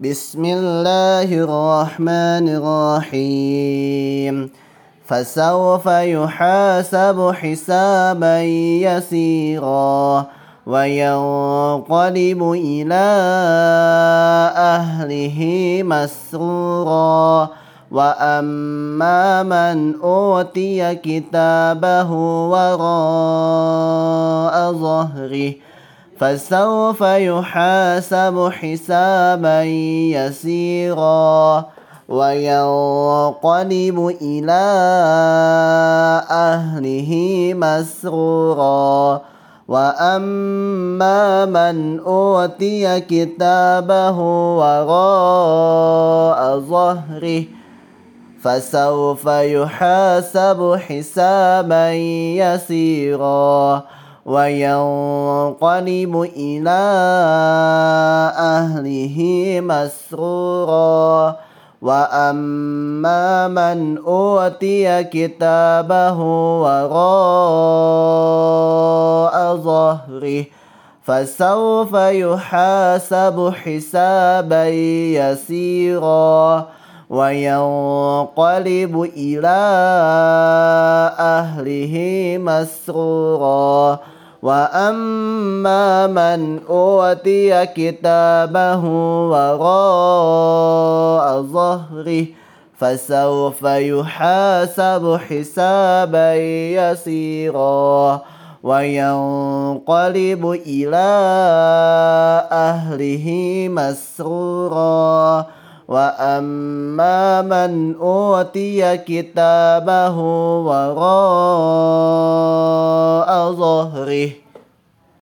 بسم الله الرحمن الرحيم. فسوف يحاسب حسابا يسيرا وينقلب إلى أهله مسرورا. وأما من أوتي كتابه وراء ظهره فسوف يحاسب حسابا يسيرا وينقلب إلى أهله مسرورا. وأما من أوتي كتابه وراء ظهره فسوف يحاسب حسابا يسيرا. وينقلب إلى أهله مسرورا. وأما من أوتي كتابه وراء ظهره فسوف يحاسب حسابا يسيرا. وينقلب إلى أهله مسرورا. وأما من أوتي كتابه وراء ظهره فسوف يحاسب حسابا يسيرا وينقلب إلى أهله مسرورا وأما من أوتي كتابه وراء ظهره